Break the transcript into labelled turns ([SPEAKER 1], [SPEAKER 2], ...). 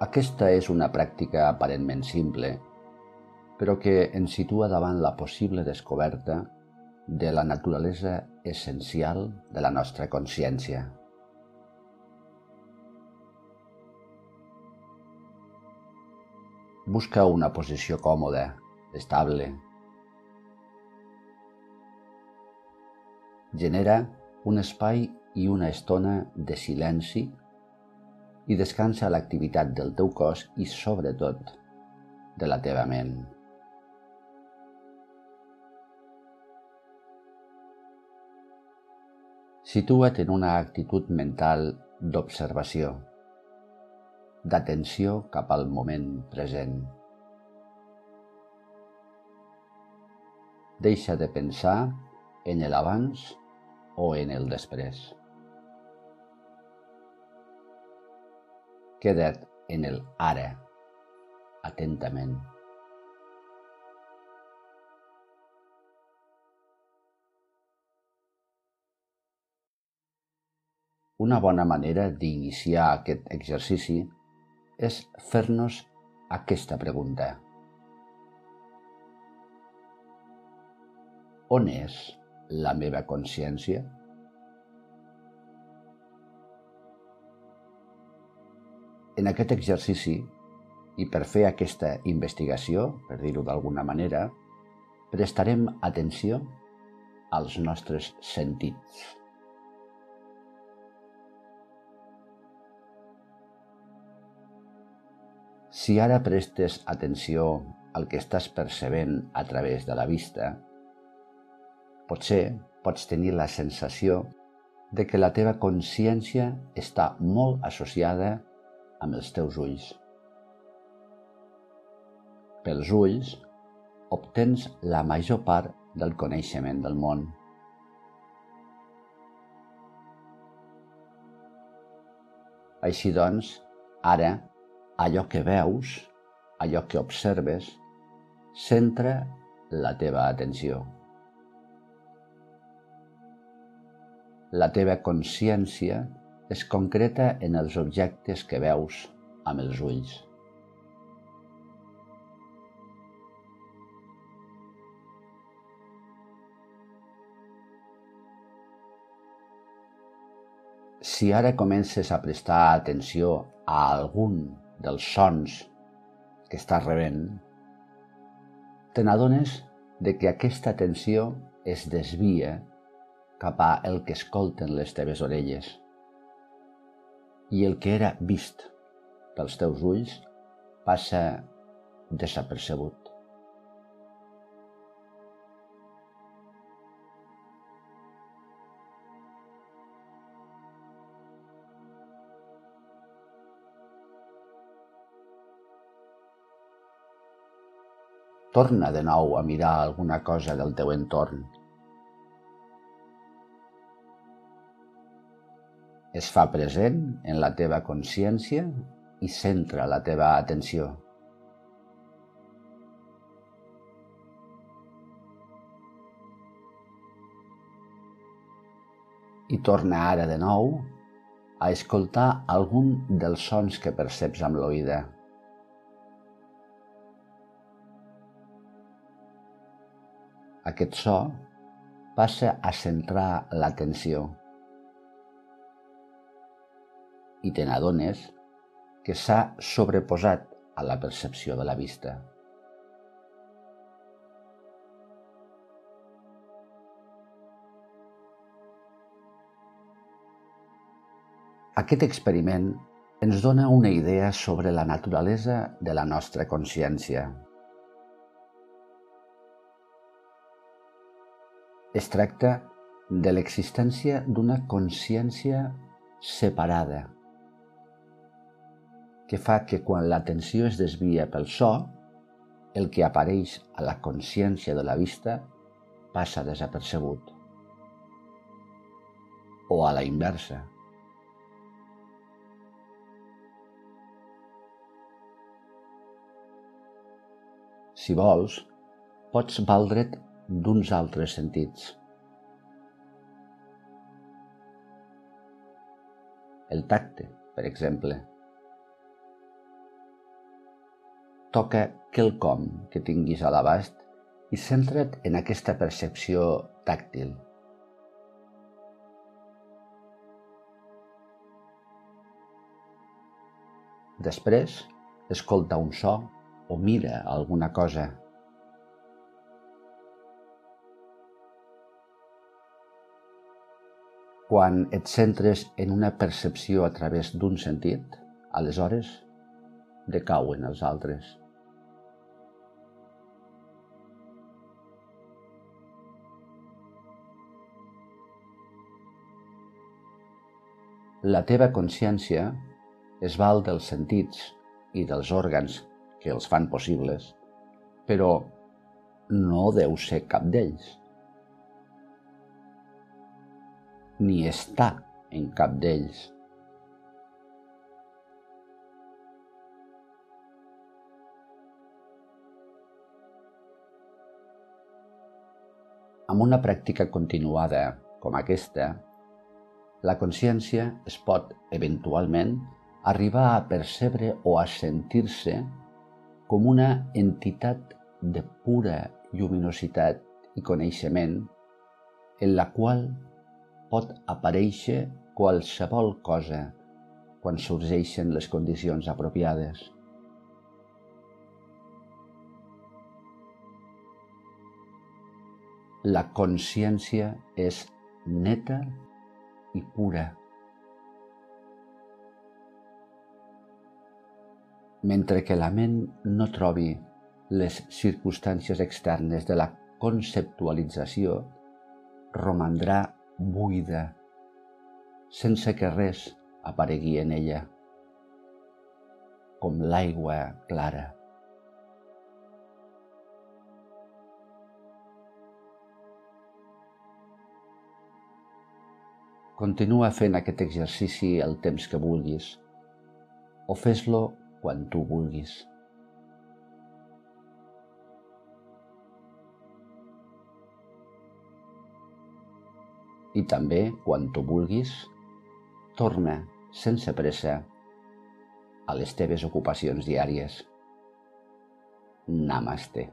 [SPEAKER 1] Aquesta és una pràctica aparentment simple, però que ens situa davant la possible descoberta de la naturalesa essencial de la nostra consciència. Busca una posició còmoda, estable. Genera un espai i una estona de silenci i descansa l'activitat del teu cos i, sobretot, de la teva ment. Situa't en una actitud mental d'observació, d'atenció cap al moment present. Deixa de pensar en el abans o en el després. Queda't en el ara, atentament. Una bona manera d'iniciar aquest exercici és fer-nos aquesta pregunta. On és la meva consciència? En aquest exercici, i per fer aquesta investigació, per dir-ho d'alguna manera, prestarem atenció als nostres sentits. Si ara prestes atenció al que estàs percebent a través de la vista, potser pots tenir la sensació de que la teva consciència està molt associada amb els teus ulls. Pels ulls obtens la major part del coneixement del món. Així doncs, ara, allò que veus, allò que observes, centra la teva atenció. La teva consciència es concreta en els objectes que veus amb els ulls. Si ara comences a prestar atenció a algun dels sons que estàs rebent, te n'adones de que aquesta atenció es desvia cap a el que escolten les teves orelles i el que era vist pels teus ulls passa desapercebut. Torna de nou a mirar alguna cosa del teu entorn es fa present en la teva consciència i centra la teva atenció. I torna ara de nou a escoltar algun dels sons que perceps amb l'oïda. Aquest so passa a centrar l'atenció. I te n'adones que s'ha sobreposat a la percepció de la vista. Aquest experiment ens dona una idea sobre la naturalesa de la nostra consciència. Es tracta de l'existència d'una consciència separada que fa que quan l'atenció es desvia pel so, el que apareix a la consciència de la vista passa desapercebut. O a la inversa. Si vols, pots valdre't d'uns altres sentits. El tacte, per exemple toca quelcom que tinguis a l'abast i centra't en aquesta percepció tàctil. Després, escolta un so o mira alguna cosa. Quan et centres en una percepció a través d'un sentit, aleshores decauen els altres. La teva consciència es val dels sentits i dels òrgans que els fan possibles, però no deu ser cap d'ells. Ni està en cap d'ells. Amb una pràctica continuada com aquesta, la consciència es pot, eventualment, arribar a percebre o a sentir-se com una entitat de pura lluminositat i coneixement en la qual pot aparèixer qualsevol cosa quan sorgeixen les condicions apropiades. La consciència és neta i pura. Mentre que la ment no trobi les circumstàncies externes de la conceptualització, romandrà buida, sense que res aparegui en ella, com l'aigua clara. Continua fent aquest exercici el temps que vulguis o fes-lo quan tu vulguis. I també, quan tu vulguis, torna sense pressa a les teves ocupacions diàries. Namaste.